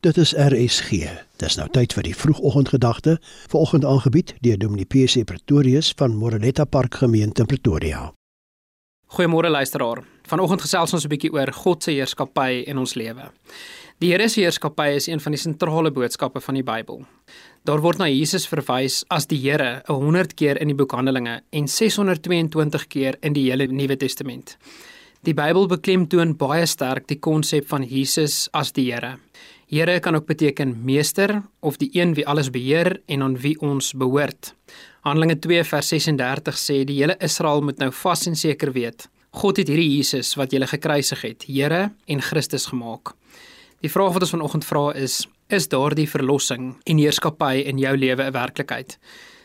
Dit is RSG. Dis nou tyd vir die vroegoggendgedagte, vanoggend aangebied deur Dominee PC Pretorius van Moreletta Park Gemeente in Pretoria. Goeiemôre luisteraar. Vanoggend gesels ons 'n bietjie oor God se heerskappy in ons lewe. Die Here se heerskappy is een van die sentrale boodskappe van die Bybel. Daar word na Jesus verwys as die Here 100 keer in die boek Handelinge en 622 keer in die hele Nuwe Testament. Die Bybel beklemtoon baie sterk die konsep van Jesus as die Here. Here kan ook beteken meester of die een wie alles beheer en aan wie ons behoort. Handelinge 2 vers 36 sê die hele Israel moet nou vas en seker weet, God het hierdie Jesus wat julle gekruisig het, Here en Christus gemaak. Die vraag wat ons vanoggend vra is, is daardie verlossing en heerskappy in jou lewe 'n werklikheid?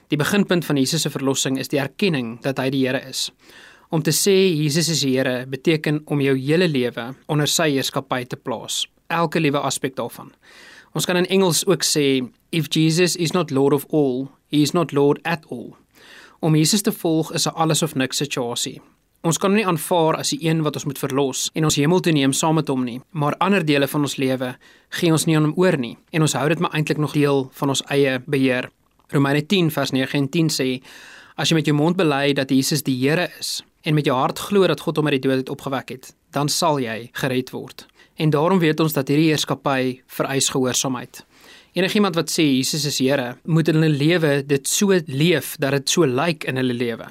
Die beginpunt van Jesus se verlossing is die erkenning dat hy die Here is. Om te sê Jesus is die Here beteken om jou hele lewe onder sy heerskappy te plaas elke liewe aspek daarvan. Ons kan in Engels ook sê if Jesus is not lord of all, he is not lord at all. Om Jesus te volg is 'n alles of niks situasie. Ons kan hom nie aanvaar as die een wat ons moet verlos en ons hemel toe neem saam met hom nie, maar ander dele van ons lewe gee ons nie aan hom oor nie en ons hou dit maar eintlik nog deel van ons eie beheer. Romeine 10 vers 9 en 10 sê as jy met jou mond bely dat Jesus die Here is en met jou hart glo dat God hom uit die dood het opgewek het, dan sal jy gered word. En daarom weet ons dat hierdie heerskappy vereis gehoorsaamheid. Enigiemand wat sê Jesus is Here, moet in hulle lewe dit so leef dat dit so lyk in hulle lewe.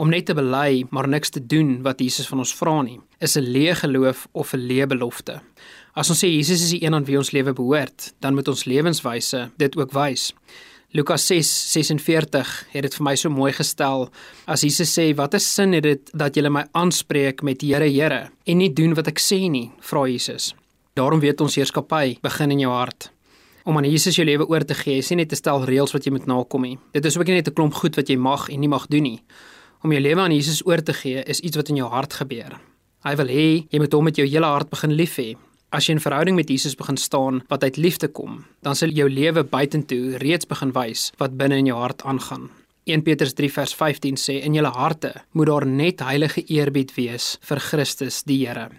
Om net te bely maar niks te doen wat Jesus van ons vra nie, is 'n leë geloof of 'n leë belofte. As ons sê Jesus is die een aan wie ons lewe behoort, dan moet ons lewenswyse dit ook wys. Lukas 6:46 het dit vir my so mooi gestel. As Jesus sê wat 'n sin het dit dat julle my aanspreek met Here Here en nie doen wat ek sê nie? vra Jesus. Daarom weet ons heerskappy begin in jou hart. Om aan Jesus jou lewe oor te gee is nie net 'n stel reëls wat jy moet nakom nie. Dit is ook nie net 'n klomp goed wat jy mag en nie mag doen nie. Om jou lewe aan Jesus oor te gee is iets wat in jou hart gebeur. Hy wil hê jy moet hom met jou hele hart begin lief hê As jy in verhouding met Jesus begin staan wat uit liefde kom, dan sal jou lewe buitentoe reeds begin wys wat binne in jou hart aangaan. 1 Petrus 3 vers 15 sê in julle harte moet daar net heilige eerbied wees vir Christus die Here.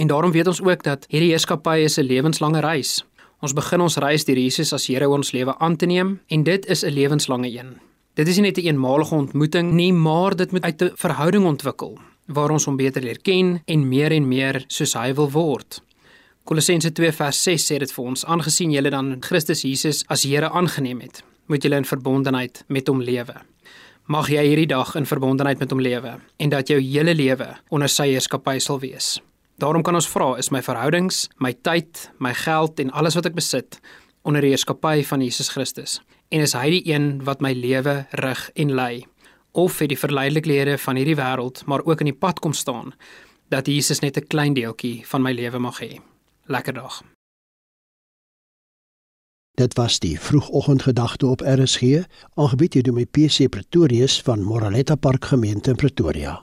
En daarom weet ons ook dat hierdie heerskappy is 'n lewenslange reis. Ons begin ons reis deur Jesus as Here in ons lewe aan te neem en dit is 'n lewenslange een. Dit is nie net 'n eenmalige ontmoeting nie, maar dit moet uit 'n verhouding ontwikkel waar ons hom beter leer ken en meer en meer soos hy wil word. Kolossense 2 vers 6 sê dit vir ons: "Aangesien julle dan Christus Jesus as Here aangeneem het, moet julle in verbondenheid met hom lewe." Mag jy hierdie dag in verbondenheid met hom lewe en dat jou hele lewe onder sy heerskappy sal wees. Daarom kan ons vra: is my verhoudings, my tyd, my geld en alles wat ek besit onder die heerskappy van Jesus Christus? En is hy die een wat my lewe rig en lei? Of het die verleidelikhede van hierdie wêreld maar ook in die pad kom staan dat Jesus net 'n klein deeltjie van my lewe mag hê? Lekker dag. Dit was die vroegoggendgedagte op RSG, aangebied deur my PC Pretorius van Moraletta Park gemeente in Pretoria.